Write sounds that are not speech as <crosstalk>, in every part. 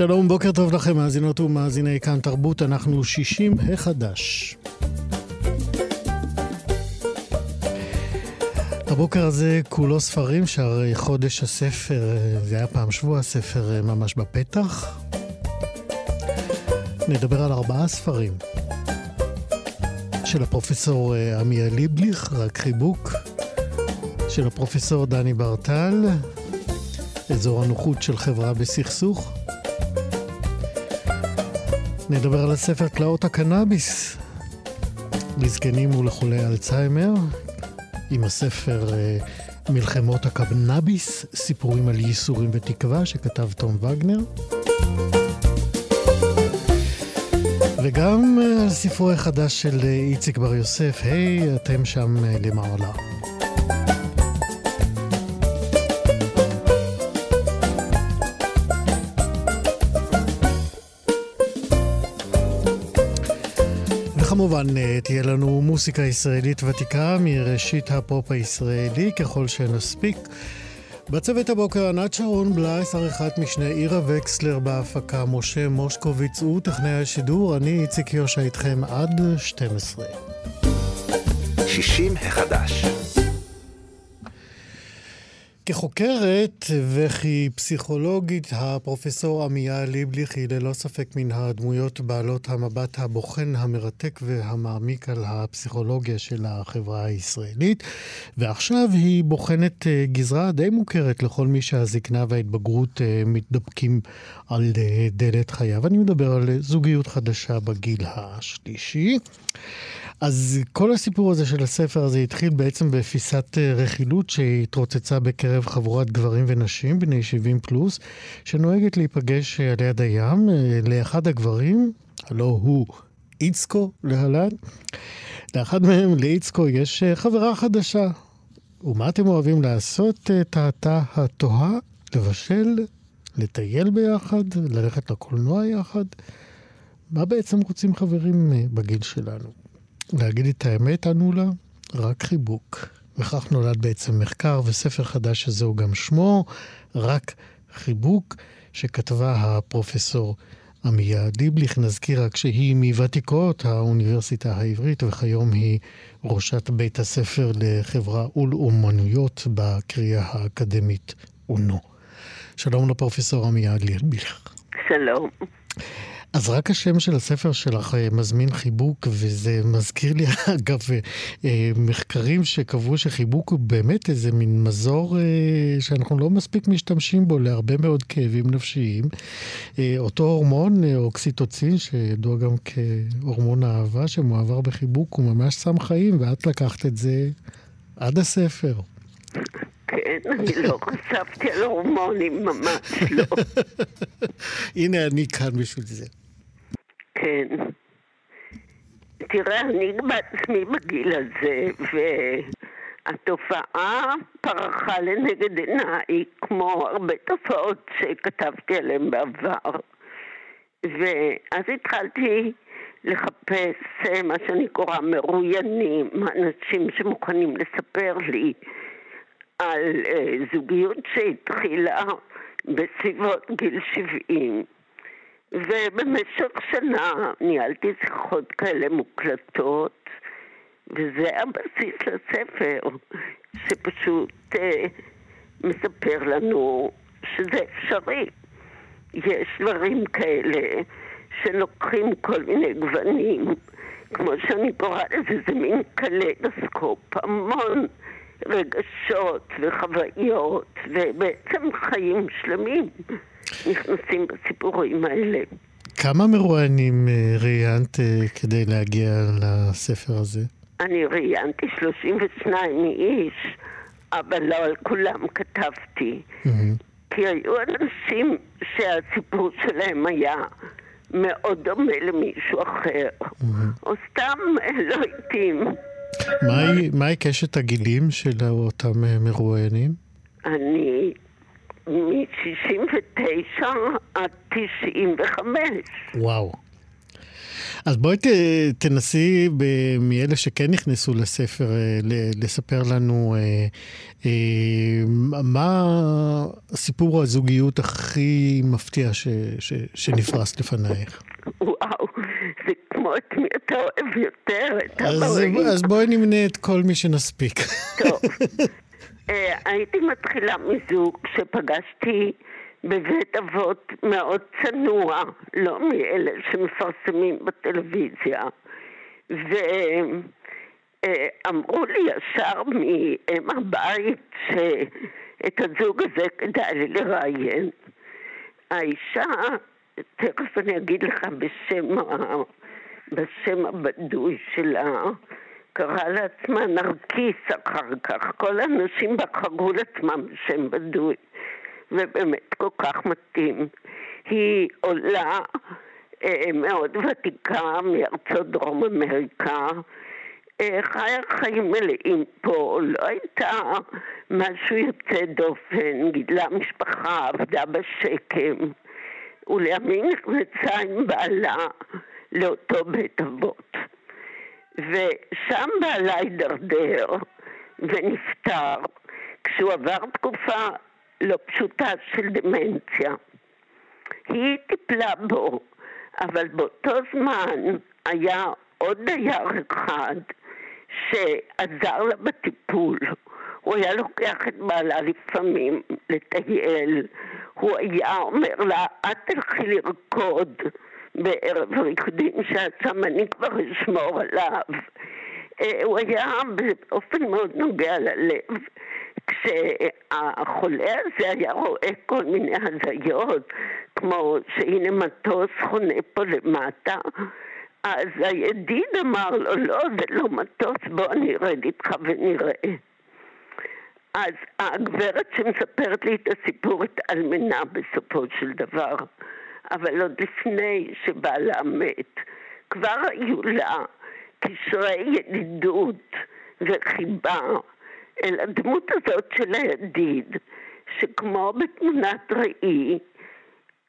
שלום, בוקר טוב לכם, מאזינות ומאזיני כאן תרבות, אנחנו 60 החדש. הבוקר הזה כולו ספרים, שהרי חודש הספר, זה היה פעם שבוע הספר ממש בפתח. נדבר על ארבעה ספרים. של הפרופסור עמיה ליבליך, רק חיבוק. של הפרופסור דני ברטל, אזור הנוחות של חברה בסכסוך. נדבר על הספר תלאות הקנאביס לזקנים ולחולי אלצהיימר, עם הספר uh, מלחמות הקנאביס, סיפורים על ייסורים ותקווה, שכתב תום וגנר. וגם על uh, ספרו החדש של uh, איציק בר יוסף, היי, hey, אתם שם למעלה. כמובן אה, תהיה לנו מוסיקה ישראלית ותיקה מראשית הפופ הישראלי, ככל שנספיק. בצוות הבוקר ענת שרון בלייס, עריכת משנה עירה וקסלר בהפקה, משה מושקוביץ הוא טכנאי השידור, אני איציק יושע איתכם עד 12. 60 החדש כחוקרת וכפסיכולוגית, הפרופסור עמיה ליבליך היא ללא ספק מן הדמויות בעלות המבט הבוחן, המרתק והמעמיק על הפסיכולוגיה של החברה הישראלית. ועכשיו היא בוחנת אה, גזרה די מוכרת לכל מי שהזקנה וההתבגרות אה, מתדפקים על אה, דלת חייו. אני מדבר על זוגיות חדשה בגיל השלישי. אז כל הסיפור הזה של הספר הזה התחיל בעצם בפיסת אה, רכילות שהתרוצצה בקרב חבורת גברים ונשים בני 70 פלוס, שנוהגת להיפגש אה, על יד הים. אה, לאחד הגברים, הלא הוא איצקו להלן, לאחד מהם, לאיצקו, יש חברה חדשה. ומה אתם אוהבים לעשות, טעתה התוהה? לבשל, לטייל ביחד, ללכת לקולנוע יחד? מה בעצם רוצים חברים בגיל שלנו? להגיד את האמת, ענו לה, רק חיבוק. וכך נולד בעצם מחקר, וספר חדש שזהו גם שמו, רק חיבוק, שכתבה הפרופסור עמיה ליבליך. נזכיר רק שהיא מוותיקות האוניברסיטה העברית, וכיום היא ראשת בית הספר לחברה ולאומנויות בקריאה האקדמית אונו. שלום לפרופסור עמיה ליבליך. שלום. אז רק השם של הספר שלך אה, מזמין חיבוק, וזה מזכיר לי, <laughs> אגב, אה, מחקרים שקבעו שחיבוק הוא באמת איזה מין מזור אה, שאנחנו לא מספיק משתמשים בו להרבה מאוד כאבים נפשיים. אותו הורמון, אוקסיטוצין, שידוע גם כהורמון האהבה, שמועבר בחיבוק, הוא ממש שם חיים, ואת לקחת את זה עד הספר. כן, אני לא חשבתי על הורמונים, ממש לא. <laughs> הנה אני כאן בשביל זה. כן. תראה, אני בעצמי בגיל הזה, והתופעה פרחה לנגד עיניי, כמו הרבה תופעות שכתבתי עליהן בעבר. ואז התחלתי לחפש אה, מה שאני קוראה מרואיינים, אנשים שמוכנים לספר לי על אה, זוגיות שהתחילה בסביבות גיל 70. ובמשך שנה ניהלתי שיחות כאלה מוקלטות, וזה הבסיס לספר, שפשוט אה, מספר לנו שזה אפשרי. יש דברים כאלה שלוקחים כל מיני גוונים, כמו שאני קוראת לזה, זה מין קלדוסקופ, המון רגשות וחוויות, ובעצם חיים שלמים. נכנסים בסיפורים האלה. כמה מרואיינים אה, ראיינת אה, כדי להגיע לספר הזה? אני ראיינתי 32 איש, אבל לא על כולם כתבתי. Mm-hmm. כי היו אנשים שהסיפור שלהם היה מאוד דומה למישהו אחר, או סתם לא התאים. מהי קשת הגילים של אותם אה, מרואיינים? אני מ-69 עד 95. וואו. אז בואי ת, תנסי ב- מאלה שכן נכנסו לספר אה, לספר לנו אה, אה, מה סיפור הזוגיות הכי מפתיע ש, ש, שנפרס לפנייך. וואו, זה כמו את מי אתה אוהב יותר, את אז, אז בואי נמנה את כל מי שנספיק. טוב. <laughs> אה, הייתי מתחילה מזוג שפגשתי בבית אבות מאוד צנוע, לא מאלה שמפרסמים בטלוויזיה. ואמרו לי ישר מאם הבית שאת הזוג הזה כדאי לי לראיין. האישה, תכף אני אגיד לך בשם, בשם הבדוי שלה, קראה לעצמה נרקיס אחר כך. כל האנשים בחרו לעצמם שם בדוי. ובאמת כל כך מתאים. היא עולה אה, מאוד ותיקה מארצות דרום אמריקה, אה, חיה חיים מלאים פה, לא הייתה משהו יוצא דופן, גידלה משפחה, עבדה בשקם, ולימים נכנסה עם בעלה לאותו בית אבות. ושם בעלה הידרדר ונפטר כשהוא עבר תקופה לא פשוטה של דמנציה. היא טיפלה בו, אבל באותו זמן היה עוד דייר אחד שעזר לה בטיפול. הוא היה לוקח את בעלה לפעמים לטייל, הוא היה אומר לה, את תלכי לרקוד בערב ריקודים שעצם אני כבר אשמור עליו. אה, הוא היה באופן מאוד נוגע ללב. כשהחולה הזה היה רואה כל מיני הזיות, כמו שהנה מטוס חונה פה למטה, אז הידיד אמר לו, לא, זה לא מטוס, בוא אני ארד איתך ונראה. אז הגברת שמספרת לי את הסיפור התאלמנה בסופו של דבר, אבל עוד לפני שבעלה מת, כבר היו לה קשרי ידידות וחיבה אל הדמות הזאת של הידיד, שכמו בתמונת ראי,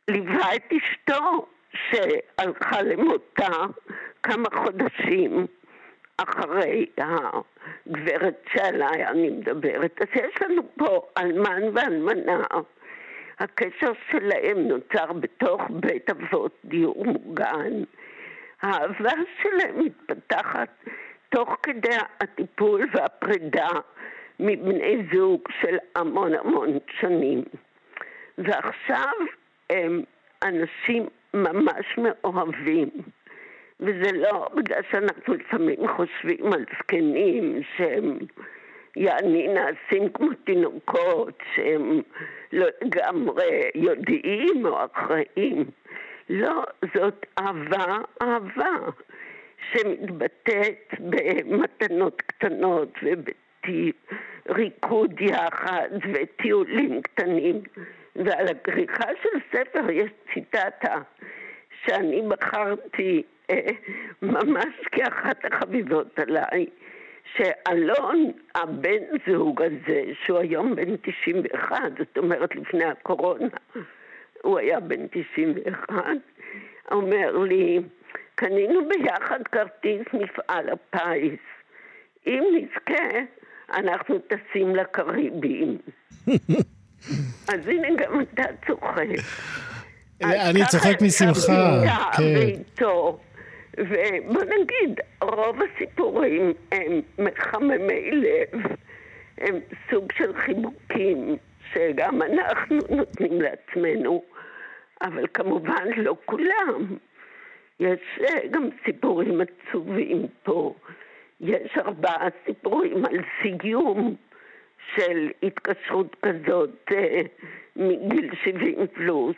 ליווה את אשתו שהלכה למותה כמה חודשים אחרי הגברת שעליי אני מדברת. אז יש לנו פה אלמן ואלמנה. הקשר שלהם נוצר בתוך בית אבות דיור מוגן. האהבה שלהם מתפתחת תוך כדי הטיפול והפרידה מבני זוג של המון המון שנים. ועכשיו הם אנשים ממש מאוהבים. וזה לא בגלל שאנחנו לפעמים חושבים על זקנים שהם יעני נעשים כמו תינוקות, שהם לא לגמרי יודעים או אחראים. לא, זאת אהבה, אהבה, שמתבטאת במתנות קטנות ובריקוד יחד וטיולים קטנים. ועל הכריכה של ספר יש ציטטה שאני בחרתי ממש כאחת החביבות עליי, שאלון, הבן זוג הזה, שהוא היום בן 91, זאת אומרת לפני הקורונה, הוא היה בן 91, אומר לי, קנינו ביחד כרטיס מפעל הפיס. אם נזכה, אנחנו טסים לקריבים. <laughs> אז הנה גם אתה צוחק. אני צוחק משמחה, כן. ובוא נגיד, רוב הסיפורים הם מחממי לב, הם סוג של חיבוקים שגם אנחנו נותנים לעצמנו, אבל כמובן לא כולם. יש אה, גם סיפורים עצובים פה. יש ארבעה סיפורים על סיום של התקשרות כזאת אה, מגיל 70 פלוס,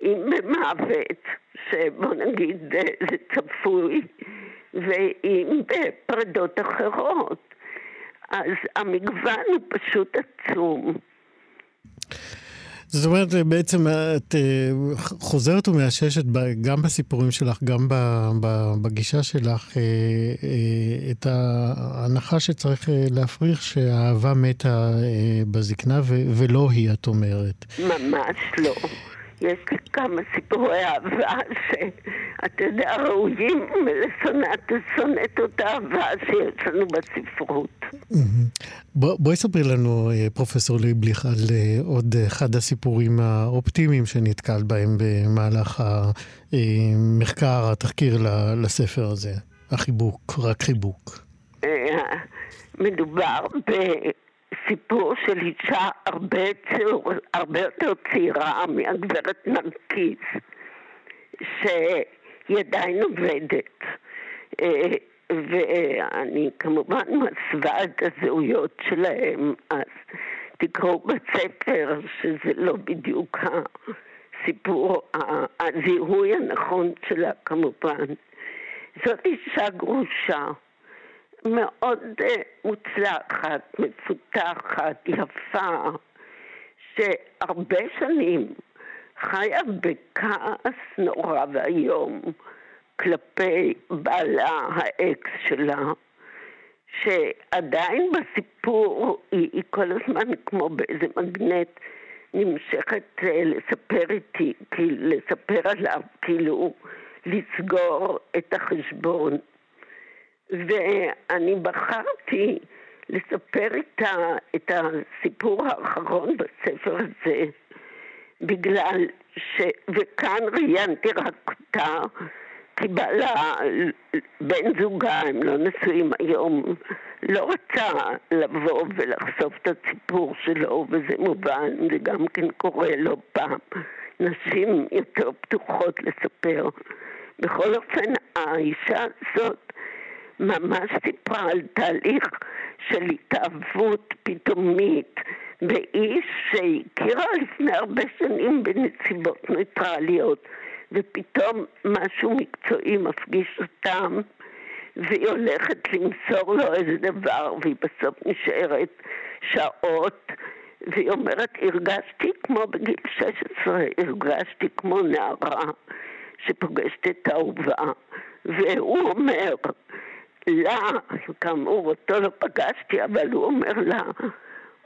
עם מוות, שבוא נגיד אה, זה צפוי, ועם פרדות אחרות. אז המגוון הוא פשוט עצום. זאת אומרת, בעצם את אה, חוזרת ומאששת גם בסיפורים שלך, גם בגישה שלך, אה, אה, את ההנחה שצריך להפריך שהאהבה מתה בזקנה, ולא היא, את אומרת. ממש לא. יש לי כמה סיפורי אהבה שאתה יודע, ראויים לשונאת אותה אהבה שיש לנו בספרות. בואי ספרי לנו, אה, פרופסור ליבליך, על אה, עוד אחד הסיפורים האופטימיים שנתקלת בהם במהלך המחקר, התחקיר לספר הזה. החיבוק, רק חיבוק. אה, מדובר ב... סיפור של אישה הרבה, הרבה יותר צעירה מהגברת נרקיס, שהיא עדיין עובדת. אה, ואני כמובן מסווה את הזהויות שלהם, אז תקראו בספר שזה לא בדיוק הסיפור, הזיהוי הנכון שלה כמובן. זאת אישה גרושה. מאוד אה, מוצלחת, מפותחת, יפה, שהרבה שנים חיה בכעס נורא ואיום כלפי בעלה האקס שלה, שעדיין בסיפור היא, היא כל הזמן כמו באיזה מגנט נמשכת אה, לספר איתי, לספר עליו, כאילו לסגור את החשבון. ואני בחרתי לספר את, ה, את הסיפור האחרון בספר הזה, בגלל ש... וכאן ראיינתי רק אותה, כי בעלה, בן זוגה, הם לא נשואים היום, לא רצה לבוא ולחשוף את הסיפור שלו, וזה מובן, זה גם כן קורה לא פעם. נשים יותר פתוחות לספר. בכל אופן, האישה הזאת ממש סיפרה על תהליך של התאהבות פתאומית באיש שהכירה לפני הרבה שנים בנסיבות ניטרליות ופתאום משהו מקצועי מפגיש אותם והיא הולכת למסור לו איזה דבר והיא בסוף נשארת שעות והיא אומרת, הרגשתי כמו בגיל 16, הרגשתי כמו נערה שפוגשת את האהובה. והוא אומר, לה, כאמור, אותו לא פגשתי, אבל הוא אומר לה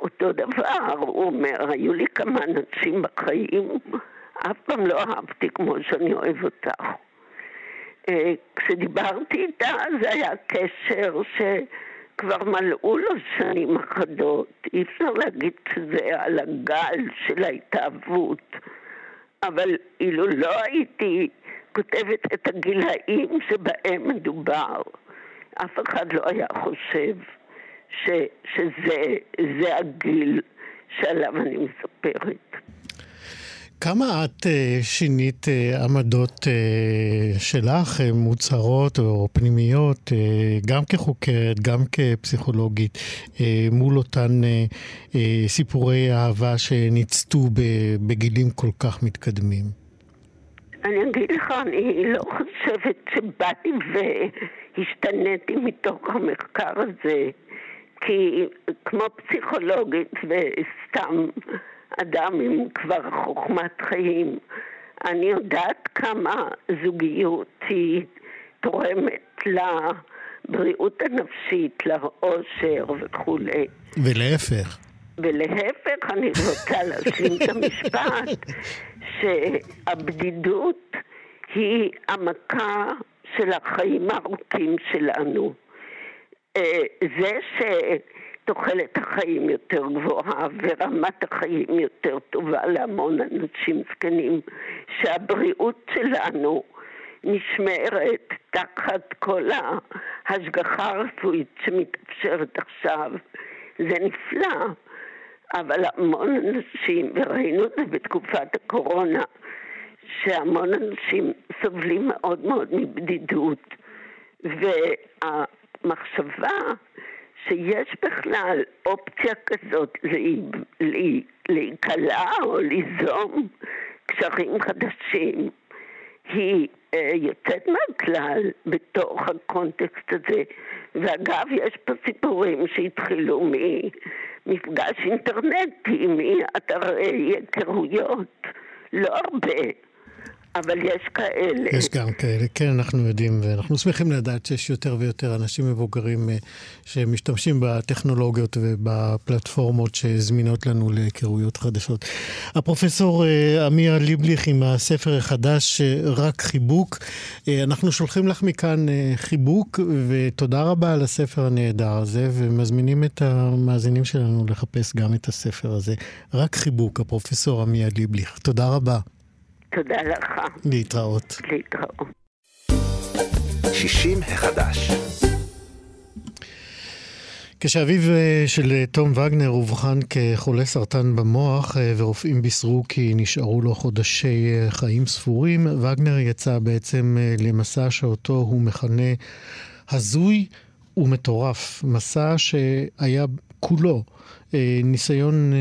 אותו דבר, הוא אומר, היו לי כמה נשים בחיים, אף פעם לא אהבתי כמו שאני אוהב אותך. אה, כשדיברתי איתה זה היה קשר שכבר מלאו לו שנים אחדות, אי אפשר להגיד שזה על הגל של ההתאהבות, אבל אילו לא הייתי כותבת את הגילאים שבהם מדובר, אף אחד לא היה חושב ש, שזה הגיל שעליו אני מספרת. כמה את uh, שינית uh, עמדות uh, שלך, uh, מוצהרות או פנימיות, uh, גם כחוקרת, גם כפסיכולוגית, uh, מול אותן uh, uh, סיפורי אהבה שניצתו בגילים כל כך מתקדמים? אני אגיד לך, אני לא חושבת שבאתי והשתניתי מתוך המחקר הזה, כי כמו פסיכולוגית וסתם אדם עם כבר חוכמת חיים, אני יודעת כמה זוגיות היא תורמת לבריאות הנפשית, לאושר וכולי. ולהפך. ולהפך, אני רוצה להשלים את המשפט, <laughs> שהבדידות היא המכה של החיים הארוכים שלנו. אה, זה שתוחלת החיים יותר גבוהה ורמת החיים יותר טובה להמון אנשים זקנים, שהבריאות שלנו נשמרת תחת כל ההשגחה הרפואית שמתאפשרת עכשיו, זה נפלא. אבל המון אנשים, וראינו את זה בתקופת הקורונה, שהמון אנשים סובלים מאוד מאוד מבדידות, והמחשבה שיש בכלל אופציה כזאת להיקלע או ליזום קשרים חדשים, היא אה, יוצאת מהכלל בתוך הקונטקסט הזה. ואגב, יש פה סיפורים שהתחילו מ... מפגש אינטרנטי מאתר היכרויות, לא הרבה. אבל יש כאלה. יש גם כאלה, כן, אנחנו יודעים, ואנחנו שמחים לדעת שיש יותר ויותר אנשים מבוגרים אה, שמשתמשים בטכנולוגיות ובפלטפורמות שזמינות לנו להיכרויות חדשות. הפרופסור אה, עמיה ליבליך עם הספר החדש, אה, רק חיבוק. אנחנו שולחים לך מכאן חיבוק, ותודה רבה על הספר הנהדר הזה, ומזמינים את המאזינים שלנו לחפש גם את הספר הזה. רק חיבוק, הפרופסור עמיה ליבליך. תודה רבה. תודה לך. להתראות. להתראות. 60 החדש. כשאביו אה, של תום וגנר אובחן כחולה סרטן במוח אה, ורופאים בישרו כי נשארו לו חודשי אה, חיים ספורים, וגנר יצא בעצם למסע שאותו הוא מכנה הזוי ומטורף. מסע שהיה כולו אה, ניסיון אה,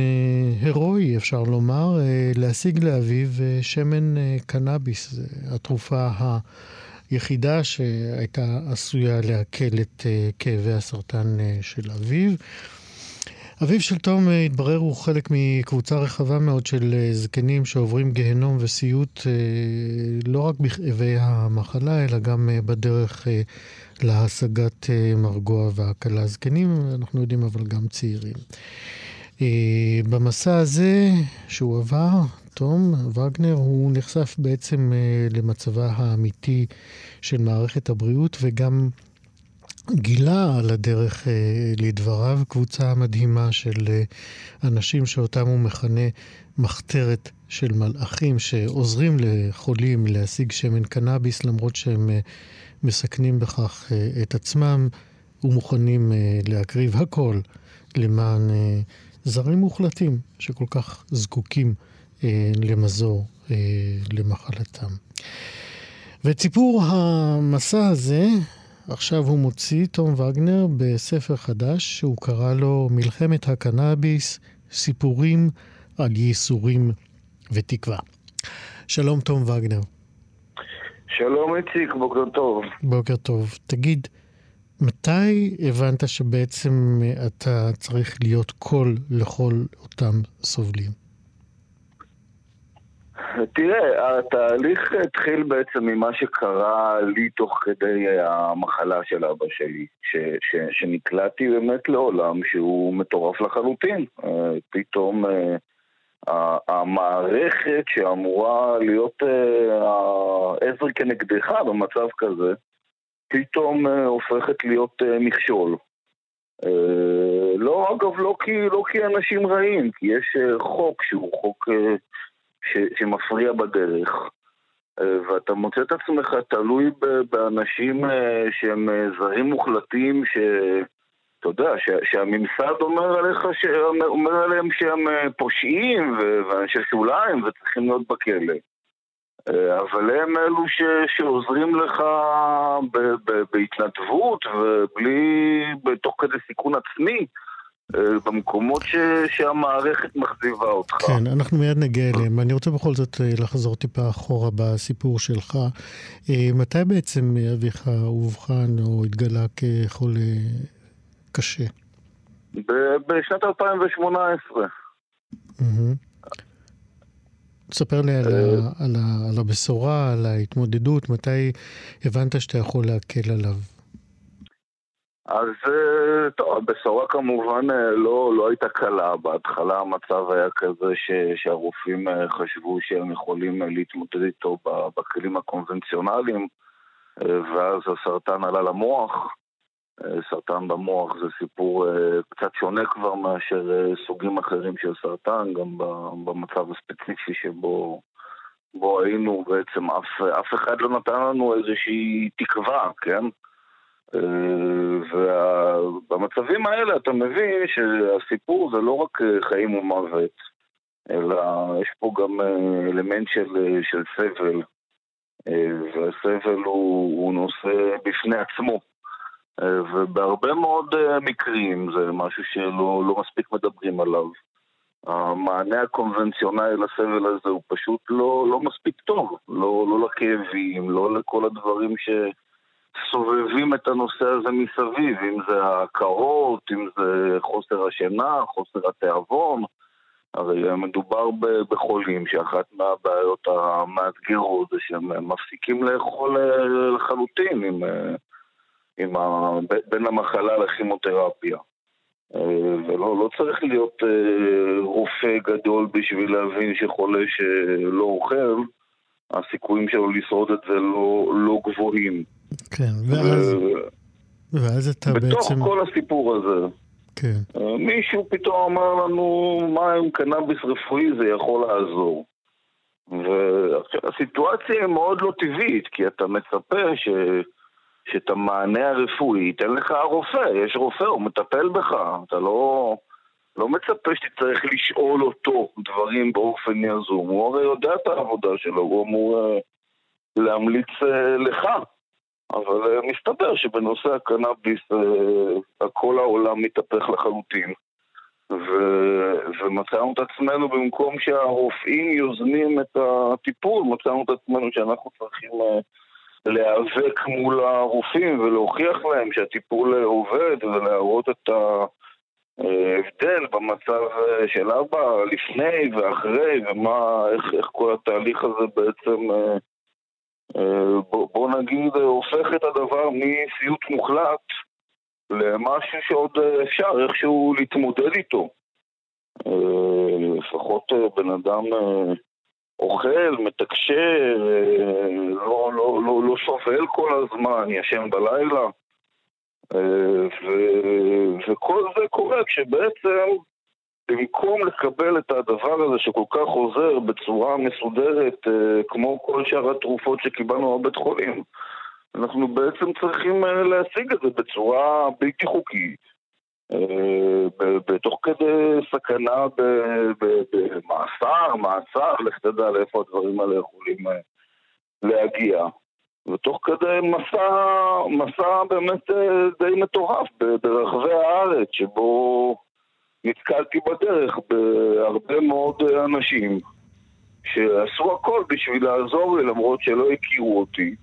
הירואי, אפשר לומר, אה, להשיג לאביו שמן קנאביס, התרופה היחידה שהייתה עשויה להקל את כאבי הסרטן של אביו. אביו של תום, התברר, הוא חלק מקבוצה רחבה מאוד של זקנים שעוברים גיהנום וסיוט לא רק בכאבי המחלה, אלא גם בדרך להשגת מרגוע והקלה. זקנים, אנחנו יודעים, אבל גם צעירים. אה, במסע הזה שהוא עבר, תום וגנר, הוא נחשף בעצם אה, למצבה האמיתי של מערכת הבריאות וגם גילה על הדרך אה, לדבריו קבוצה מדהימה של אנשים שאותם הוא מכנה מחתרת של מלאכים שעוזרים לחולים להשיג שמן קנאביס למרות שהם מסכנים בכך את עצמם ומוכנים להקריב הכל למען זרים מוחלטים שכל כך זקוקים אה, למזור אה, למחלתם. ואת סיפור המסע הזה, עכשיו הוא מוציא, תום וגנר, בספר חדש שהוא קרא לו מלחמת הקנאביס, סיפורים על ייסורים ותקווה. שלום, תום וגנר. שלום איציק, בוקר טוב. בוקר טוב. תגיד, מתי הבנת שבעצם אתה צריך להיות קול לכל אותם סובלים? תראה, התהליך התחיל בעצם ממה שקרה לי תוך כדי המחלה של אבא שלי, ש, ש, שנקלעתי באמת לעולם שהוא מטורף לחלוטין. אה, פתאום אה, המערכת שאמורה להיות אה, העזר כנגדך במצב כזה, פתאום הופכת להיות מכשול. לא, אגב, לא כי, לא כי אנשים רעים, כי יש חוק שהוא חוק ש, שמפריע בדרך. Uh, ואתה מוצא את עצמך תלוי באנשים uh, שהם uh, זרים מוחלטים, שאתה יודע, ש, שהממסד אומר עליך, אומר עליהם שהם פושעים ואנשי שוליים וצריכים להיות בכלא. אה, אבל הם אלו ש, שעוזרים לך ב, ב, בהתנדבות ובלי, בתוך כדי סיכון עצמי. אה, במקומות ש, שהמערכת מחזיבה אותך. כן, אנחנו מיד נגיע אליהם. אני רוצה בכל זאת אה, לחזור טיפה אחורה בסיפור שלך. מתי בעצם אביך אובחן או התגלה כחולה קשה? בשנת 2018. Mm-hmm. תספר לי על, ה, אה, על, ה, על הבשורה, על ההתמודדות, מתי הבנת שאתה יכול להקל עליו? אז אה, טוב, הבשורה כמובן אה, לא, לא הייתה קלה. בהתחלה המצב היה כזה ש, שהרופאים חשבו שהם יכולים להתמודד איתו בכלים הקונבנציונליים, ואז הסרטן עלה למוח. סרטן במוח זה סיפור אה, קצת שונה כבר מאשר אה, סוגים אחרים של סרטן, גם במצב הספציפי שבו בו היינו בעצם, אף, אף אחד לא נתן לנו איזושהי תקווה, כן? אה, ובמצבים האלה אתה מבין שהסיפור זה לא רק חיים ומוות, אלא יש פה גם אלמנט של, של סבל, והסבל הוא, הוא נושא בפני עצמו. אה, ובהרבה מאוד אה, מקרים זה משהו שלא לא מספיק מדברים עליו. המענה הקונבנציונלי לסבל הזה הוא פשוט לא, לא מספיק טוב, לא, לא לכאבים, לא לכל הדברים ש, סובבים את הנושא הזה מסביב, אם זה ההכרות, אם זה חוסר השינה, חוסר התיאבון. הרי מדובר בחולים שאחת מהבעיות המאתגרות זה שהם מפסיקים לאכול אה, לחלוטין עם, אה, עם ה, בין המחלה לכימותרפיה. אה, ולא לא צריך להיות רופא גדול בשביל להבין שחולה שלא אוכל, הסיכויים שלו לשרוד את זה לא, לא גבוהים. כן, ואז, ו... ואז אתה בתוך בעצם... בתוך כל הסיפור הזה, כן. אה, מישהו פתאום אמר לנו, מה עם קנאביס רפואי זה יכול לעזור. והסיטואציה היא מאוד לא טבעית, כי אתה מצפה ש... שאת המענה הרפואי ייתן לך הרופא, יש רופא, הוא מטפל בך, אתה לא, לא מצפה שתצטרך לשאול אותו דברים באופן יזום, הוא הרי יודע את העבודה שלו, הוא אמור uh, להמליץ uh, לך. אבל uh, מסתבר שבנושא הקנאביס uh, כל העולם מתהפך לחלוטין. ו- ומצאנו את עצמנו במקום שהרופאים יוזמים את הטיפול, מצאנו את עצמנו שאנחנו צריכים uh, להיאבק מול הרופאים ולהוכיח להם שהטיפול עובד ולהראות את ההבדל במצב של אבא לפני ואחרי ומה, איך, איך כל התהליך הזה בעצם אה, בוא, נגיד, אה, הופך את הדבר מסיוט מוחלט למשהו שעוד אה, אפשר איכשהו להתמודד איתו. לפחות בן אדם אוכל, מתקשר, לא, לא, לא, לא סובל כל הזמן, ישן בלילה. ו, וכל זה קורה כשבעצם במקום לקבל את הדבר הזה שכל כך עוזר בצורה מסודרת, אה, כמו כל שאר התרופות שקיבלנו בבית חולים, אנחנו בעצם צריכים אה, להשיג את זה בצורה בלתי חוקית, אה, בתוך כדי סכנה במאסר, מעצר, לך תדע לאיפה הדברים האלה יכולים להגיע. ותוך כדי מסע, מסע באמת די מטורף ברחבי הארץ, שבו נתקלתי בדרך בהרבה מאוד אנשים שעשו הכל בשביל לעזור לי למרות שלא הכירו אותי.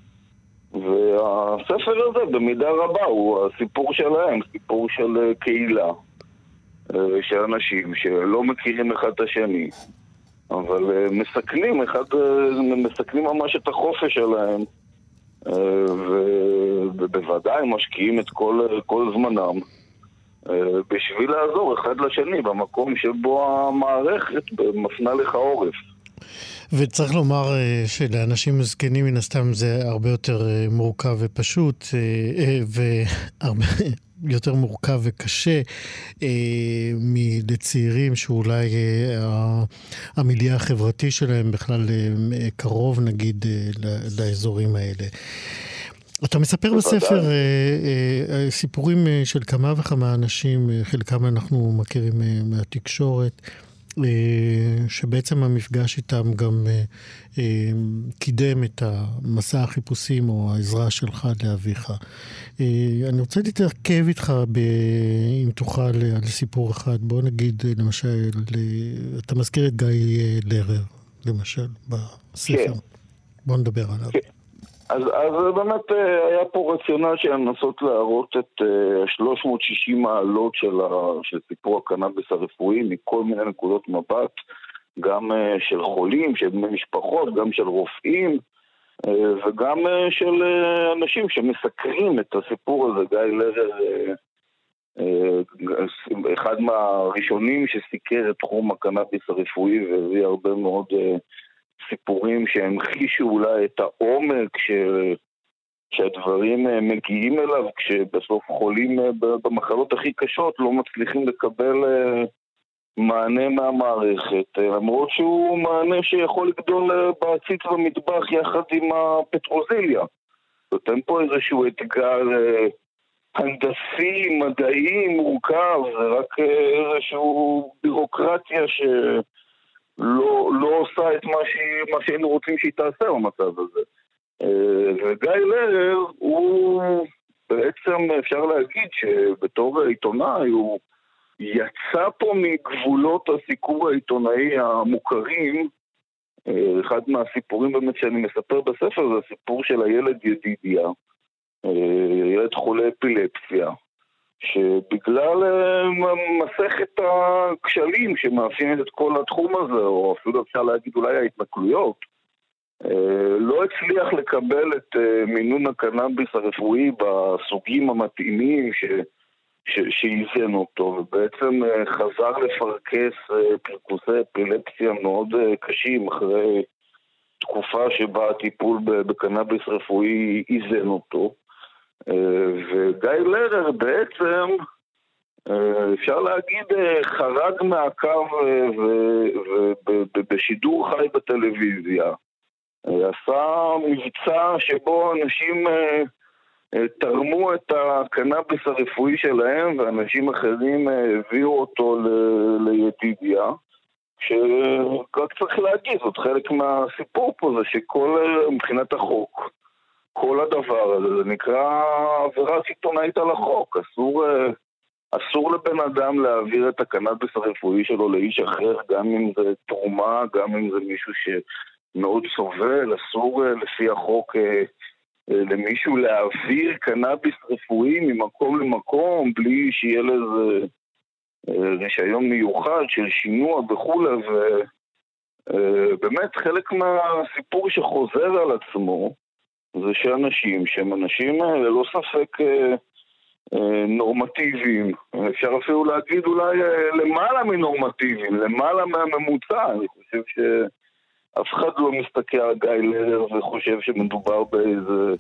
והספר הזה במידה רבה הוא הסיפור שלהם, סיפור של קהילה אה, של אנשים שלא מכירים אחד את השני אבל אה, מסכנים אחד, אה, מסכנים ממש את החופש שלהם ובוודאי משקיעים את כל, כל זמנם. אה, בשביל לעזור אחד לשני במקום שבו המערכת מפנה לך עורף. וצריך לומר אה, שלאנשים זקנים מן הסתם זה הרבה יותר אה, מורכב ופשוט, והרבה <laughs> יותר מורכב וקשה מלצעירים שאולי המיליה החברתי שלהם בכלל קרוב נגיד לאזורים האלה. אתה מספר בספר אה, אה, אה, סיפורים של כמה וכמה אנשים, חלקם אנחנו מכירים מהתקשורת, שבעצם המפגש איתם גם קידם את המסע החיפושים או העזרה שלך לאביך. אני רוצה להתעכב איתך, ב, אם תוכל, על סיפור אחד. בוא נגיד, למשל, אתה מזכיר את גיא לרר, למשל, בספר. כן. בוא נדבר עליו. כן. אז, אז באמת אה, היה פה רציונל של לנסות להראות את 360 אה, מעלות של, ה, של סיפור הקנאביס הרפואי מכל מיני נקודות מבט, גם אה, של חולים, של בני משפחות, גם של רופאים וגם של אנשים שמסקרים את הסיפור הזה. גיא לרר, אחד מהראשונים שסיקר את תחום הקנאביס הרפואי והביא הרבה מאוד סיפורים שהמחישו אולי את העומק ש... שהדברים אה, מגיעים אליו כשבסוף חולים אה, במחלות הכי קשות לא מצליחים לקבל אה, מענה מהמערכת, למרות שהוא מענה שיכול לגדול בעציץ במטבח יחד עם הפטרוזיליה. אין פה איזשהו אתגר הנדסי, מדעי, מורכב, זה רק איזשהו בירוקרטיה ש... לא, לא עושה את מה, ש... מה שהיינו רוצים שהיא תעשה במצב הזה. אה, וגיא לרר הוא בעצם אפשר להגיד שבתור עיתונאי הוא יצא פה מגבולות הסיקור העיתונאי המוכרים. אה, אחד מהסיפורים באמת שאני מספר בספר זה הסיפור של הילד ידידיה, ילד חולה אפילפסיה, שבגלל מסכת הכשלים שמאפיינת את כל התחום הזה, או אפילו אפשר להגיד אולי ההתנכלויות, לא הצליח לקבל את מינון הקנאביס הרפואי בסוגים המתאימים ש... שאיזן אותו, ובעצם חזר לפרכס פרכוסי אפילפסיה מאוד קשים אחרי תקופה שבה הטיפול בקנאביס רפואי איזן אותו. וגיא לרר בעצם, אפשר להגיד, חרג מהקו בשידור חי בטלוויזיה. עשה מבצע שבו אנשים תרמו את הקנאביס הרפואי שלהם ואנשים אחרים הביאו אותו לידידיה. שרק צריך להגיד, זאת חלק מהסיפור פה, זה שכל, מבחינת החוק, כל הדבר הזה, זה נקרא עבירה סיטונאית על החוק. אסור, אסור לבן אדם להעביר את הקנאביס הרפואי שלו לאיש אחר, גם אם זה תרומה, גם אם זה מישהו שמאוד סובל, אסור לפי החוק למישהו להעביר קנאביס רפואי ממקום למקום בלי שיהיה לזה רישיון מיוחד של שינוע וכולי, ובאמת חלק מהסיפור שחוזר על עצמו זה שאנשים שהם אנשים ללא ספק נורמטיביים, אפשר אפילו להגיד אולי למעלה מנורמטיביים, למעלה מהממוצע, אני חושב שאף אחד לא מסתכל על גיא לרר וחושב שמדובר באיזה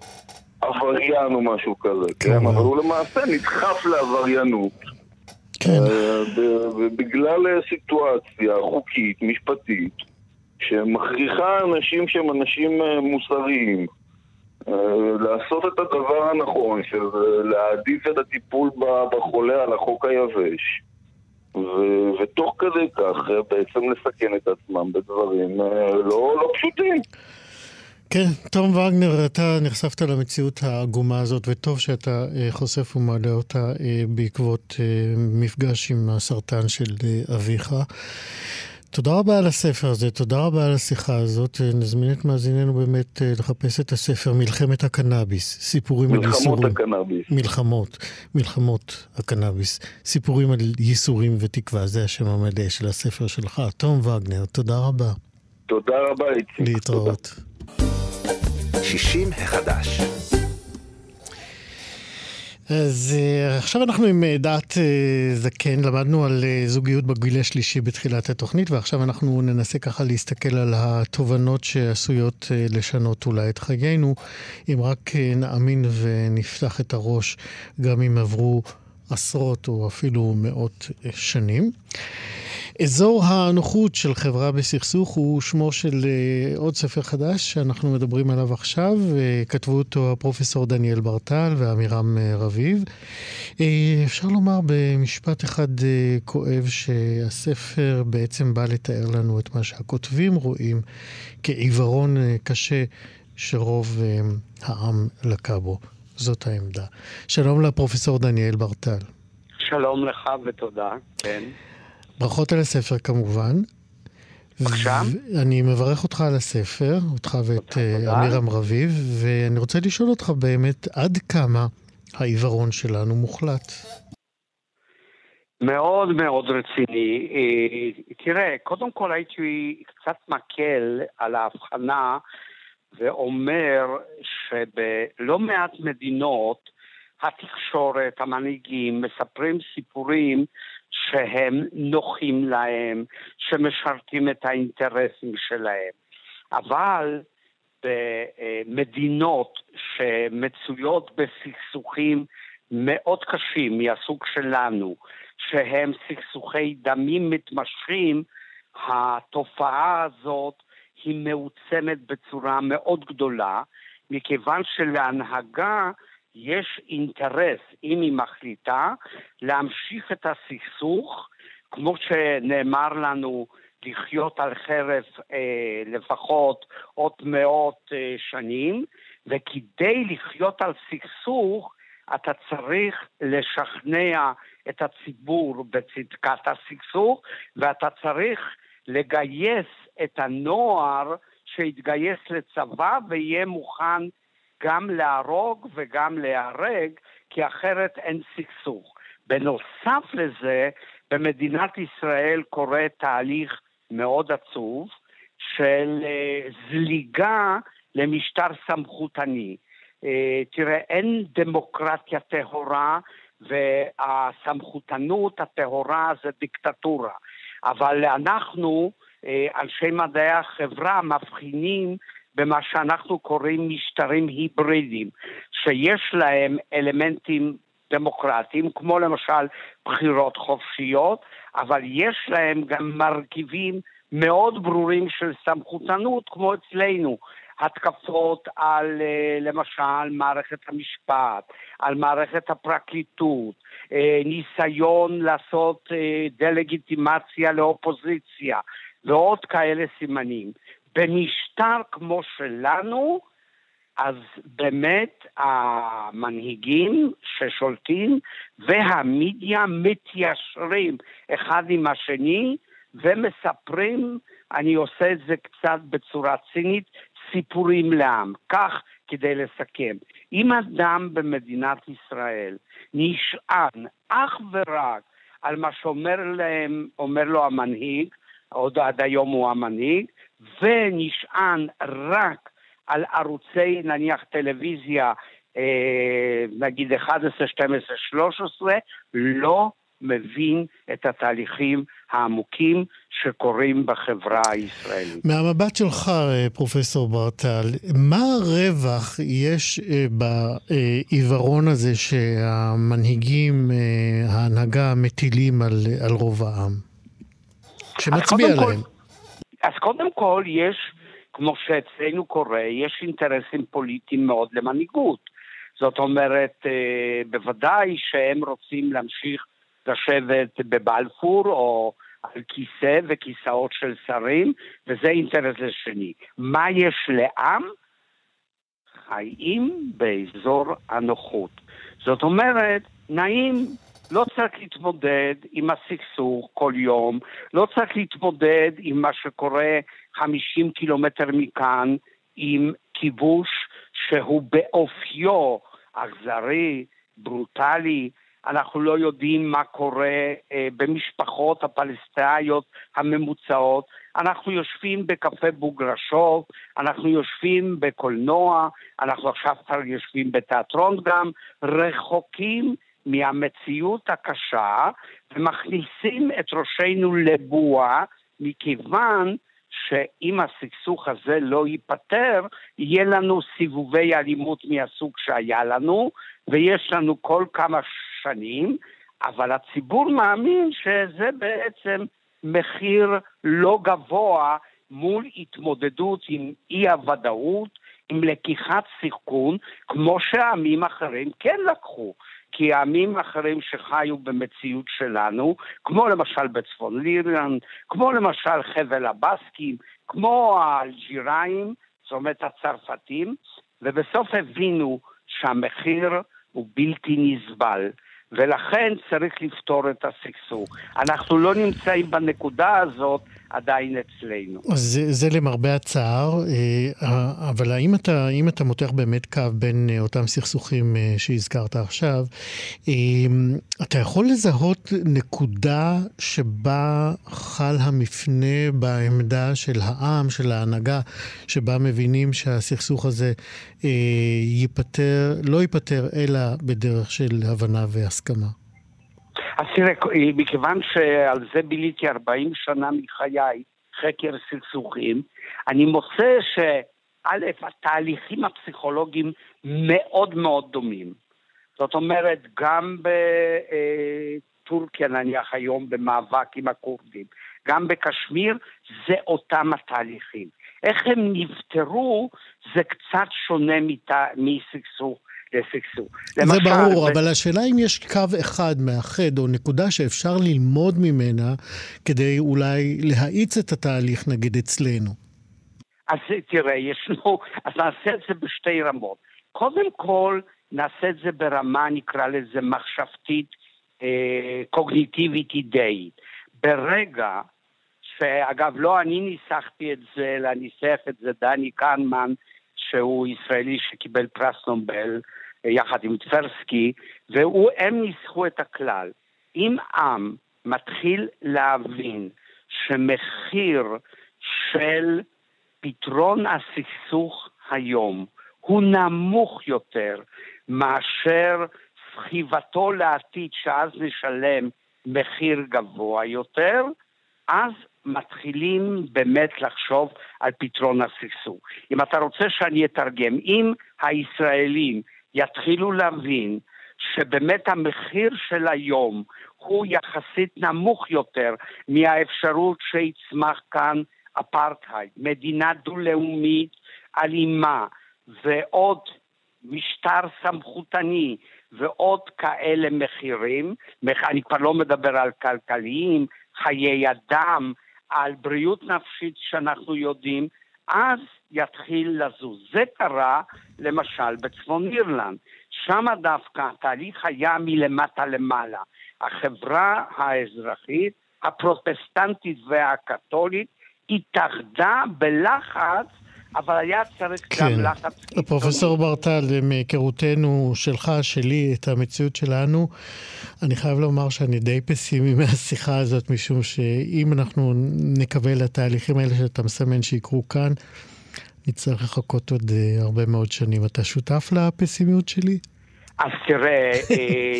עבריין או משהו כזה, כן? כן? אבל הוא למעשה נדחף לעבריינות. כן. בגלל סיטואציה חוקית, משפטית, שמכריחה אנשים שהם אנשים מוסריים לעשות את הדבר הנכון, של להעדיף את הטיפול בחולה על החוק היבש. ו- ותוך כדי כך בעצם לסכן את עצמם בדברים לא, לא פשוטים. כן, תום וגנר, אתה נחשפת למציאות העגומה הזאת, וטוב שאתה אה, חושף ומעלה אותה אה, בעקבות אה, מפגש עם הסרטן של אה, אביך. תודה רבה על הספר הזה, תודה רבה על השיחה הזאת. נזמין את מאזיננו באמת אה, לחפש את הספר מלחמת הקנאביס, סיפורים על ייסורים. מלחמות הקנאביס. מלחמות, מלחמות הקנאביס. סיפורים על ייסורים ותקווה, זה השם המלא של הספר שלך. תום וגנר, תודה רבה. תודה רבה, איציק. להתראות. תודה. 60 החדש. אז uh, עכשיו אנחנו עם uh, דעת uh, זקן, למדנו על זוגיות בגיל השלישי בתחילת התוכנית, ועכשיו אנחנו ננסה ככה להסתכל על התובנות שעשויות לשנות אולי את חיינו, אם רק נאמין ונפתח את הראש, גם אם עברו עשרות או אפילו מאות שנים. אזור הנוחות של חברה בסכסוך הוא שמו של uh, עוד ספר חדש שאנחנו מדברים עליו עכשיו. Uh, כתבו אותו הפרופסור דניאל ברטל ועמירם uh, רביב. אפשר לומר במשפט אחד כואב שהספר בעצם בא לתאר לנו את מה שהכותבים רואים כעיוורון קשה שרוב העם לקה בו. זאת העמדה. שלום לפרופסור דניאל ברטל. שלום לך ותודה, כן. ברכות על הספר כמובן. בבקשה. אני מברך אותך על הספר, אותך ואת אה, אמירם רביב, ואני רוצה לשאול אותך באמת, עד כמה העיוורון שלנו מוחלט? מאוד מאוד רציני. אה, תראה, קודם כל הייתי קצת מקל על ההבחנה ואומר שבלא מעט מדינות התקשורת, המנהיגים, מספרים סיפורים שהם נוחים להם, שמשרתים את האינטרסים שלהם. אבל במדינות שמצויות בסכסוכים מאוד קשים מהסוג שלנו, שהם סכסוכי דמים מתמשכים, התופעה הזאת היא מעוצמת בצורה מאוד גדולה, מכיוון שלהנהגה יש אינטרס, אם היא מחליטה, להמשיך את הסכסוך, כמו שנאמר לנו, לחיות על חרב אה, לפחות עוד מאות אה, שנים, וכדי לחיות על סכסוך, אתה צריך לשכנע את הציבור בצדקת הסכסוך, ואתה צריך לגייס את הנוער שיתגייס לצבא ויהיה מוכן גם להרוג וגם להיהרג, כי אחרת אין סכסוך. בנוסף לזה, במדינת ישראל קורה תהליך מאוד עצוב של uh, זליגה למשטר סמכותני. Uh, תראה, אין דמוקרטיה טהורה והסמכותנות הטהורה זה דיקטטורה. אבל אנחנו, uh, אנשי מדעי החברה, מבחינים במה שאנחנו קוראים משטרים היברידיים, שיש להם אלמנטים דמוקרטיים, כמו למשל בחירות חופשיות, אבל יש להם גם מרכיבים מאוד ברורים של סמכותנות, כמו אצלנו. התקפות על אה, למשל מערכת המשפט, על מערכת הפרקליטות, אה, ניסיון לעשות אה, דה-לגיטימציה לאופוזיציה ועוד כאלה סימנים. במשטר כמו שלנו, אז באמת המנהיגים ששולטים והמידיה מתיישרים אחד עם השני ומספרים, אני עושה את זה קצת בצורה צינית, סיפורים לעם. כך כדי לסכם. אם אדם במדינת ישראל נשען אך ורק על מה שאומר להם, אומר לו המנהיג, עוד עד היום הוא המנהיג, ונשען רק על ערוצי נניח טלוויזיה, אה, נגיד 11, 12, 13, לא מבין את התהליכים העמוקים שקורים בחברה הישראלית. מהמבט שלך, אה, פרופסור ברטל, מה הרווח יש אה, בעיוורון הזה שהמנהיגים, ההנהגה, מטילים על, על רוב העם? שמצביע להם. כל, אז קודם כל יש כמו שאצלנו קורה, יש אינטרסים פוליטיים מאוד למנהיגות. זאת אומרת, אה, בוודאי שהם רוצים להמשיך לשבת בבלפור או על כיסא וכיסאות של שרים, וזה אינטרס שני. מה יש לעם? חיים באזור הנוחות. זאת אומרת, נעים לא צריך להתמודד עם הסכסוך כל יום, לא צריך להתמודד עם מה שקורה 50 קילומטר מכאן, עם כיבוש שהוא באופיו אכזרי, ברוטלי, אנחנו לא יודעים מה קורה אה, במשפחות הפלסטיניות הממוצעות. אנחנו יושבים בקפה בוגרשוב, אנחנו יושבים בקולנוע, אנחנו עכשיו כבר יושבים בתיאטרון גם, רחוקים מהמציאות הקשה ומכניסים את ראשנו לבועה מכיוון שאם הסכסוך הזה לא ייפתר, יהיה לנו סיבובי אלימות מהסוג שהיה לנו, ויש לנו כל כמה שנים, אבל הציבור מאמין שזה בעצם מחיר לא גבוה מול התמודדות עם אי הוודאות, עם לקיחת סיכון, כמו שעמים אחרים כן לקחו. כי העמים האחרים שחיו במציאות שלנו, כמו למשל בצפון לירלנד, כמו למשל חבל הבסקים, כמו האלג'יראים, זאת אומרת הצרפתים, ובסוף הבינו שהמחיר הוא בלתי נסבל. ולכן צריך לפתור את הסכסוך. אנחנו לא נמצאים בנקודה הזאת עדיין אצלנו. זה, זה למרבה הצער, אה, אבל האם אתה, אתה מותח באמת קו בין אה, אותם סכסוכים אה, שהזכרת עכשיו, אתה יכול לזהות נקודה שבה חל המפנה בעמדה של העם, של ההנהגה, שבה מבינים שהסכסוך הזה ייפתר, לא ייפתר, אלא בדרך של הבנה והסכמה? אז תראה, מכיוון שעל זה ביליתי 40 שנה מחיי, חקר סכסוכים, אני מוצא שא', התהליכים הפסיכולוגיים מאוד מאוד דומים. זאת אומרת, גם בטורקיה נניח היום במאבק עם הכורדים, גם בקשמיר, זה אותם התהליכים. איך הם נפתרו זה קצת שונה מסכסוך לסכסוך. זה למשל, ברור, ב... אבל השאלה אם יש קו אחד מאחד או נקודה שאפשר ללמוד ממנה כדי אולי להאיץ את התהליך, נגיד, אצלנו. אז תראה, ישנו, אז נעשה את זה בשתי רמות. קודם כל, נעשה את זה ברמה, נקרא לזה מחשבתית, אה, קוגניטיבית אידאית. ברגע שאגב, לא אני ניסחתי את זה, אלא ניסח את זה דני קנמן, שהוא ישראלי שקיבל פרס נובל יחד עם טברסקי, והם ניסחו את הכלל. אם עם מתחיל להבין שמחיר של פתרון הסכסוך היום הוא נמוך יותר מאשר סחיבתו לעתיד שאז נשלם מחיר גבוה יותר, אז מתחילים באמת לחשוב על פתרון הסכסוך. אם אתה רוצה שאני אתרגם, אם הישראלים יתחילו להבין שבאמת המחיר של היום הוא יחסית נמוך יותר מהאפשרות שיצמח כאן אפרטהייד, מדינה דו-לאומית אלימה ועוד משטר סמכותני ועוד כאלה מחירים, אני כבר לא מדבר על כלכליים, חיי אדם, על בריאות נפשית שאנחנו יודעים, אז יתחיל לזוז. זה קרה למשל בצפון אירלנד, שם דווקא התהליך היה מלמטה למעלה. החברה האזרחית, הפרוטסטנטית והקתולית, התאחדה בלחץ אבל היה צריך כן. גם לחץ קיצוני. פרופסור ברטל, מהיכרותנו שלך, שלי, את המציאות שלנו, אני חייב לומר שאני די פסימי <laughs> מהשיחה הזאת, משום שאם אנחנו נקווה לתהליכים האלה שאתה מסמן שיקרו כאן, נצטרך לחכות עוד uh, הרבה מאוד שנים. אתה שותף לפסימיות שלי? אז תראה, אה,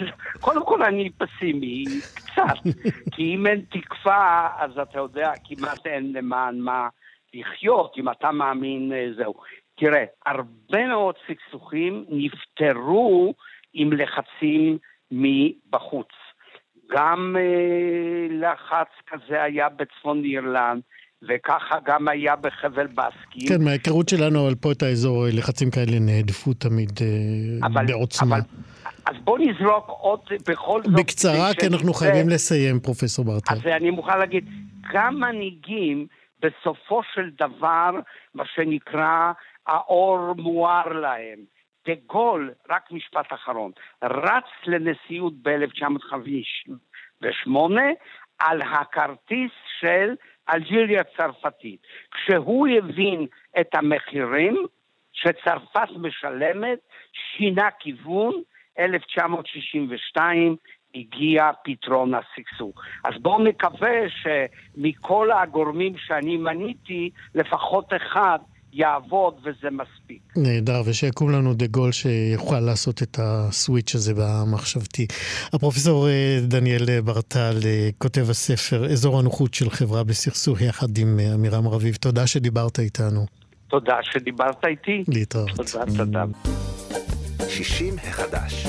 <laughs> <laughs> קודם כל אני פסימי, קצת, כי אם אין תקווה, אז אתה יודע, כמעט אין למען מה לחיות, אם אתה מאמין, אה, זהו. תראה, הרבה מאוד סכסוכים נפתרו עם לחצים מבחוץ. גם אה, לחץ כזה היה בצפון אירלנד, וככה גם היה בחבל בסקי. כן, מההיכרות שלנו, אבל פה את האזור, אה, לחצים כאלה נהדפו תמיד אבל, בעוצמה. אבל, אז בוא נזרוק עוד, בכל זאת... בקצרה, כי אנחנו חייבים לסיים, פרופסור ברטל. אז אני מוכן להגיד, גם מנהיגים בסופו של דבר, מה שנקרא, האור מואר להם. דה גול, רק משפט אחרון, רץ לנשיאות ב-1958 על הכרטיס של אלג'יריה צרפתית. כשהוא הבין את המחירים שצרפת משלמת, שינה כיוון, 1962 הגיע פתרון הסכסוך. אז בואו נקווה שמכל הגורמים שאני מניתי, לפחות אחד יעבוד וזה מספיק. נהדר, ושיקום לנו דה גול שיוכל לעשות את הסוויץ' הזה במחשבתי. הפרופסור אה, דניאל ברטל, אה, כותב הספר אזור הנוחות של חברה בסכסוך, יחד עם אה, אמירם רביב, תודה שדיברת איתנו. תודה שדיברת איתי. להתראות. תודה, תודה. 60 החדש.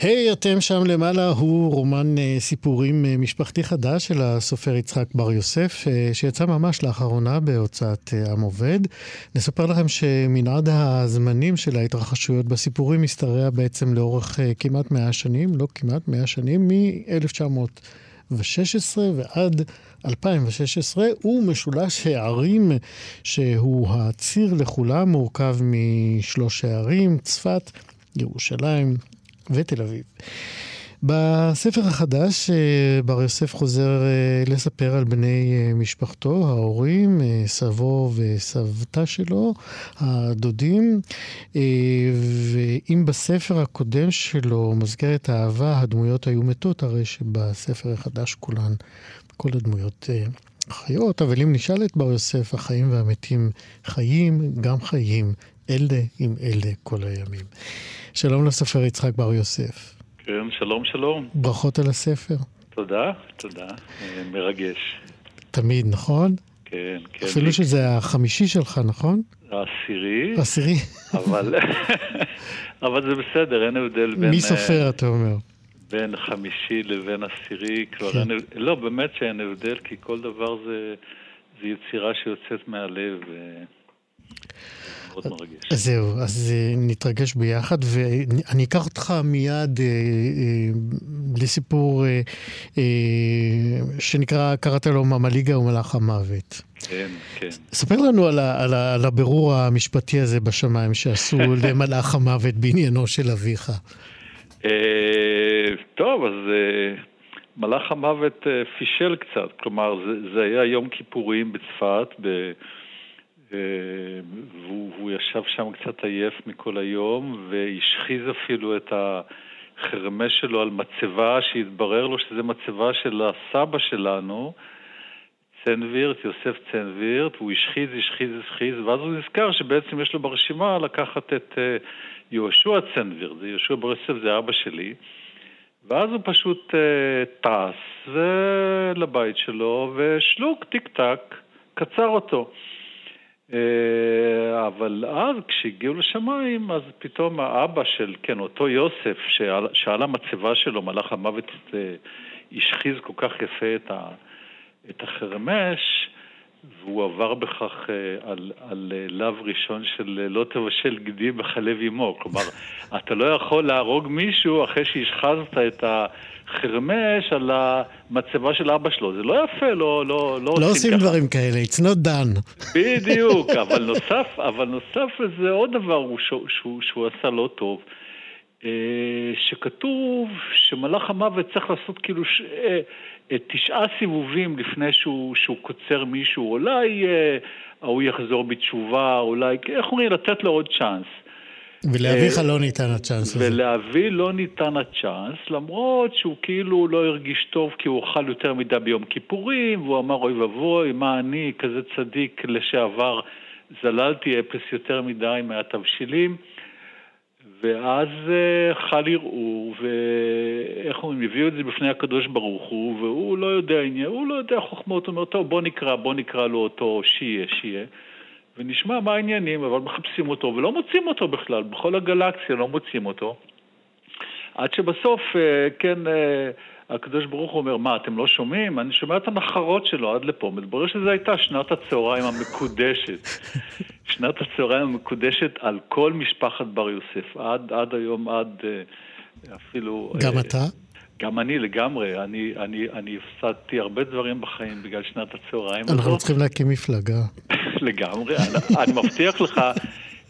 היי, hey, אתם שם למעלה הוא רומן uh, סיפורים uh, משפחתי חדש של הסופר יצחק בר יוסף, uh, שיצא ממש לאחרונה בהוצאת עם עובד. נספר לכם שמנעד הזמנים של ההתרחשויות בסיפורים משתרע בעצם לאורך כמעט מאה שנים, לא כמעט מאה שנים, מ-1916 ועד 2016. הוא משולש הערים שהוא הציר לכולם, מורכב משלוש הערים, צפת, ירושלים, ותל אביב. בספר החדש, אה, בר יוסף חוזר אה, לספר על בני אה, משפחתו, ההורים, סבו וסבתא שלו, הדודים, ואם בספר הקודם שלו, מזכרת האהבה, הדמויות היו מתות, הרי שבספר החדש כולן, כל הדמויות חיות, אבל אם נשאל את בר יוסף, החיים והמתים חיים, גם חיים, אלה עם אלה כל הימים. שלום לסופר יצחק בר יוסף. כן, שלום, שלום. ברכות על הספר. תודה, תודה. אה, מרגש. תמיד, נכון? כן, כן. אפילו שזה החמישי שלך, נכון? העשירי. העשירי. אבל, <laughs> אבל זה בסדר, אין הבדל בין... מי סופר, uh, אתה אומר? בין חמישי לבין עשירי. כבר כן. אין, לא, באמת שאין הבדל, כי כל דבר זה, זה יצירה שיוצאת מהלב. מאוד מרגש. זהו, אז אה, נתרגש ביחד, ואני אקח אותך מיד אה, אה, לסיפור אה, אה, שנקרא, קראת לו ממליגה ומלאך המוות. כן, כן. ספר לנו על, ה, על, ה, על הבירור המשפטי הזה בשמיים שעשו <laughs> למלאך המוות בעניינו של אביך. אה, טוב, אז... אה... מלאך המוות אה, פישל קצת, כלומר זה, זה היה יום כיפורים בצפת, ב, והוא, והוא ישב שם קצת עייף מכל היום, והשחיז אפילו את החרמש שלו על מצבה, שהתברר לו שזה מצבה של הסבא שלנו, צנווירט, יוסף צנווירט, והוא השחיז, השחיז, השחיז, ואז הוא נזכר שבעצם יש לו ברשימה לקחת את uh, יהושע צנווירט, זה יהושע בר יוסף, זה אבא שלי, ואז הוא פשוט uh, טס לבית שלו, ושלוק, טיק טק, קצר אותו. אה, אבל אז כשהגיעו לשמיים, אז פתאום האבא של, כן, אותו יוסף, שעל, שעל המצבה שלו, מלאך המוות, אה, השחיז כל כך יפה את, ה, את החרמש, והוא עבר בכך אה, על, על לאו ראשון של לא תבשל גדי בחלב אמו. כלומר, <laughs> אתה לא יכול להרוג מישהו אחרי שהשחזת את ה... חרמש על המצבה של אבא שלו. זה לא יפה, לא, לא, לא, לא עושים ככה. דברים כאלה, it's not done. <laughs> בדיוק, אבל נוסף, אבל נוסף לזה עוד דבר הוא, שהוא, שהוא, שהוא עשה לא טוב. אה, שכתוב שמלאך המוות צריך לעשות כאילו ש... אה, תשעה סיבובים לפני שהוא, שהוא קוצר מישהו, אולי אה, ההוא יחזור בתשובה, אולי, איך אומרים, לתת לו עוד צ'אנס. ולאביך לא ניתן הצ'אנס הזה. ולאבי לא ניתן הצ'אנס, למרות שהוא כאילו לא הרגיש טוב כי הוא אכל יותר מדי ביום כיפורים, והוא אמר אוי ואבוי, מה אני, כזה צדיק לשעבר, זללתי אפס יותר מדי מהתבשילים. ואז אה, חל ערעור, ואיך אומרים, הביאו את זה בפני הקדוש ברוך הוא, והוא לא יודע עניין, הוא לא יודע חוכמות, הוא אומר, טוב, בוא נקרא, בוא נקרא לו אותו שיהיה, שיהיה. ונשמע מה העניינים, אבל מחפשים אותו ולא מוצאים אותו בכלל, בכל הגלקסיה לא מוצאים אותו. עד שבסוף, אה, כן, אה, הקדוש ברוך הוא אומר, מה, אתם לא שומעים? אני שומע את הנחרות שלו עד לפה. מתברר שזו הייתה שנת הצהריים המקודשת. <laughs> שנת הצהריים המקודשת על כל משפחת בר יוסף, עד, עד היום, עד אה, אפילו... גם אתה? גם אני לגמרי, אני, אני, אני הפסדתי הרבה דברים בחיים בגלל שנת הצהריים הזאת. אנחנו צריכים להקים מפלגה. <laughs> לגמרי, אני, אני מבטיח לך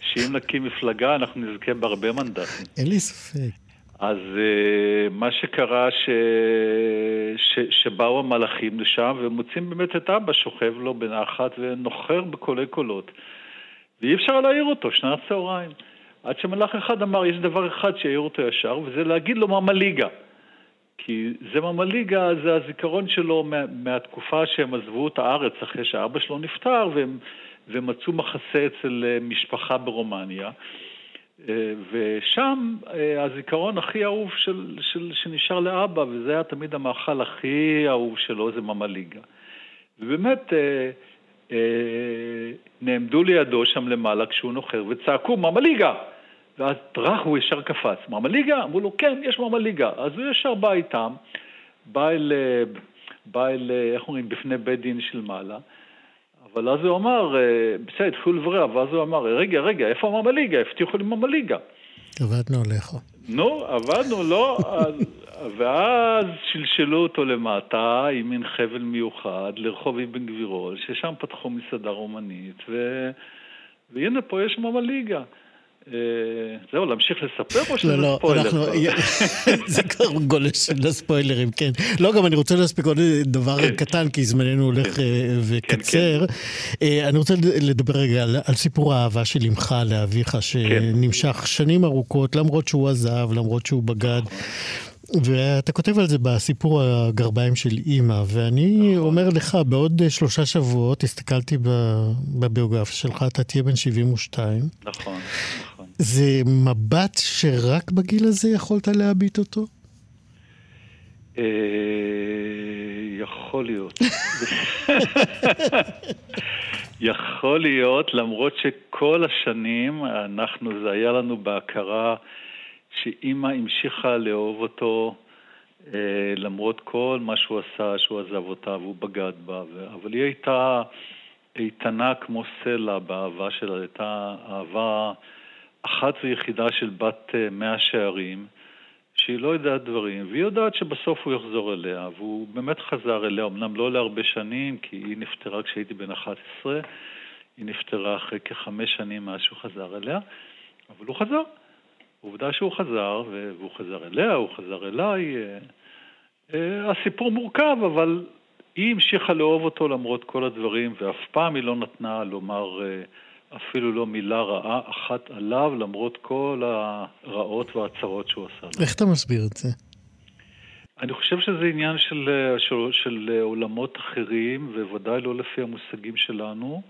שאם נקים מפלגה אנחנו נזכה בהרבה מנדטים. אין לי ספק. אז uh, מה שקרה, ש... ש... שבאו המלאכים לשם ומוצאים באמת את אבא שוכב לו בנחת ונוחר בקולי קולות. ואי אפשר להעיר אותו, שנת צהריים. עד שמלאך אחד אמר, יש דבר אחד שיעיר אותו ישר, וזה להגיד לו ממליגה. כי זה ממליגה, זה הזיכרון שלו מה, מהתקופה שהם עזבו את הארץ אחרי שאבא שלו נפטר, והם, ומצאו מחסה אצל אה, משפחה ברומניה. אה, ושם אה, הזיכרון הכי אהוב של, של, שנשאר לאבא, וזה היה תמיד המאכל הכי אהוב שלו, זה ממליגה. ובאמת, נעמדו לידו שם למעלה כשהוא נוחר וצעקו, ממליגה! ואז טראח הוא ישר קפץ. מאמא ליגה? אמרו לו, כן, יש מאמא ליגה. אז הוא ישר בא איתם, בא אל, בא אל איך אומרים, בפני בית דין של מעלה. אבל אז הוא אמר, בסדר, התחילו לברר, ואז הוא אמר, רגע, רגע, איפה מאמא ליגה? הבטיחו לי מאמא ליגה. עבדנו עליך. נו, עבדנו, לא? ואז שלשלו אותו למטה עם מין חבל מיוחד לרחוב אבן גבירול, ששם פתחו מסעדה רומנית, ו... והנה פה יש מאמא ליגה. אה, זהו, להמשיך לספר או שזה לא, לא, ספוילר? אנחנו, <laughs> זה כבר גולש לספוילרים, כן. לא, גם אני רוצה להספיק עוד דבר כן. קטן, כי זמננו הולך כן. אה, וקצר. כן, כן. אני רוצה לדבר רגע על, על סיפור האהבה של אמך לאביך, כן. שנמשך. שנים ארוכות, למרות שהוא עזב, למרות שהוא בגד. נכון. ואתה כותב על זה בסיפור הגרביים של אימא, ואני נכון. אומר לך, בעוד שלושה שבועות, הסתכלתי בביוגרפיה שלך, אתה תהיה בן 72. נכון. זה מבט שרק בגיל הזה יכולת להביט אותו? אה, יכול להיות. <laughs> יכול להיות, למרות שכל השנים אנחנו, זה היה לנו בהכרה שאימא המשיכה לאהוב אותו אה, למרות כל מה שהוא עשה, שהוא עזב אותה והוא בגד בה, אבל היא הייתה איתנה כמו סלע באהבה שלה, הייתה אהבה... אחת ויחידה של בת אה, מאה שערים, שהיא לא יודעת דברים, והיא יודעת שבסוף הוא יחזור אליה, והוא באמת חזר אליה, אמנם לא להרבה שנים, כי היא נפטרה כשהייתי בן 11, היא נפטרה אחרי כחמש שנים מאז שהוא חזר אליה, אבל הוא חזר. עובדה שהוא חזר, והוא חזר אליה, הוא חזר אליי. אה, אה, הסיפור מורכב, אבל היא המשיכה לאהוב אותו למרות כל הדברים, ואף פעם היא לא נתנה לומר אפילו לא מילה רעה אחת עליו, למרות כל הרעות והצרות שהוא עשה לו. איך אתה מסביר את זה? אני חושב שזה עניין של, אה, של, של עולמות אחרים, וודאי לא לפי המושגים שלנו.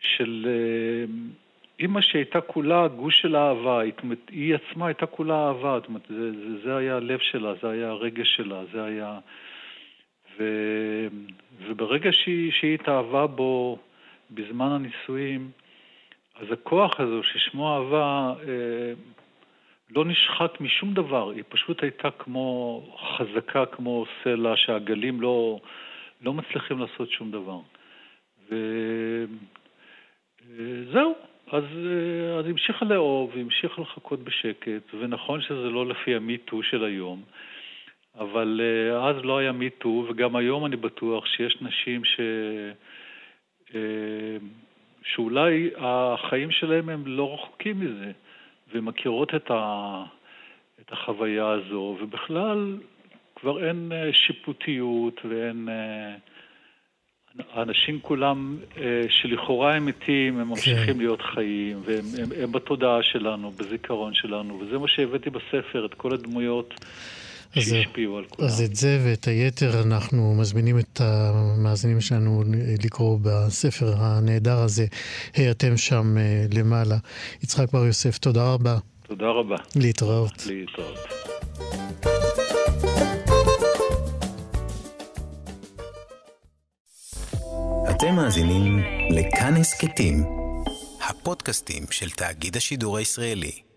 של אימא שהייתה כולה גוש של אהבה, היא עצמה הייתה כולה אהבה, זאת אומרת, זה, זה, זה היה הלב שלה, זה היה הרגש שלה, זה היה... וברגע שהיא, שהיא התאהבה בו בזמן הנישואים, אז הכוח הזה ששמו אהבה אה, לא נשחק משום דבר, היא פשוט הייתה כמו חזקה, כמו סלע, שהגלים לא, לא מצליחים לעשות שום דבר. וזהו, אז, אה, אז המשיכה לאהוב, המשיכה לחכות בשקט, ונכון שזה לא לפי המיטו של היום, אבל אה, אז לא היה מיטו, וגם היום אני בטוח שיש נשים ש... אה, שאולי החיים שלהם הם לא רחוקים מזה, ומכירות את, ה... את החוויה הזו, ובכלל כבר אין שיפוטיות ואין... האנשים כולם, שלכאורה הם מתים, הם ממשיכים כן. להיות חיים, והם הם, הם בתודעה שלנו, בזיכרון שלנו, וזה מה שהבאתי בספר, את כל הדמויות שהשפיעו על כולם. אז את זה ואת היתר אנחנו מזמינים את המאזינים שלנו לקרוא בספר הנהדר הזה, היי אתם שם אה, למעלה. יצחק בר יוסף, תודה רבה. תודה רבה. להתראות. להתראות. אתם מאזינים לכאן הסכתים, הפודקאסטים של תאגיד השידור הישראלי.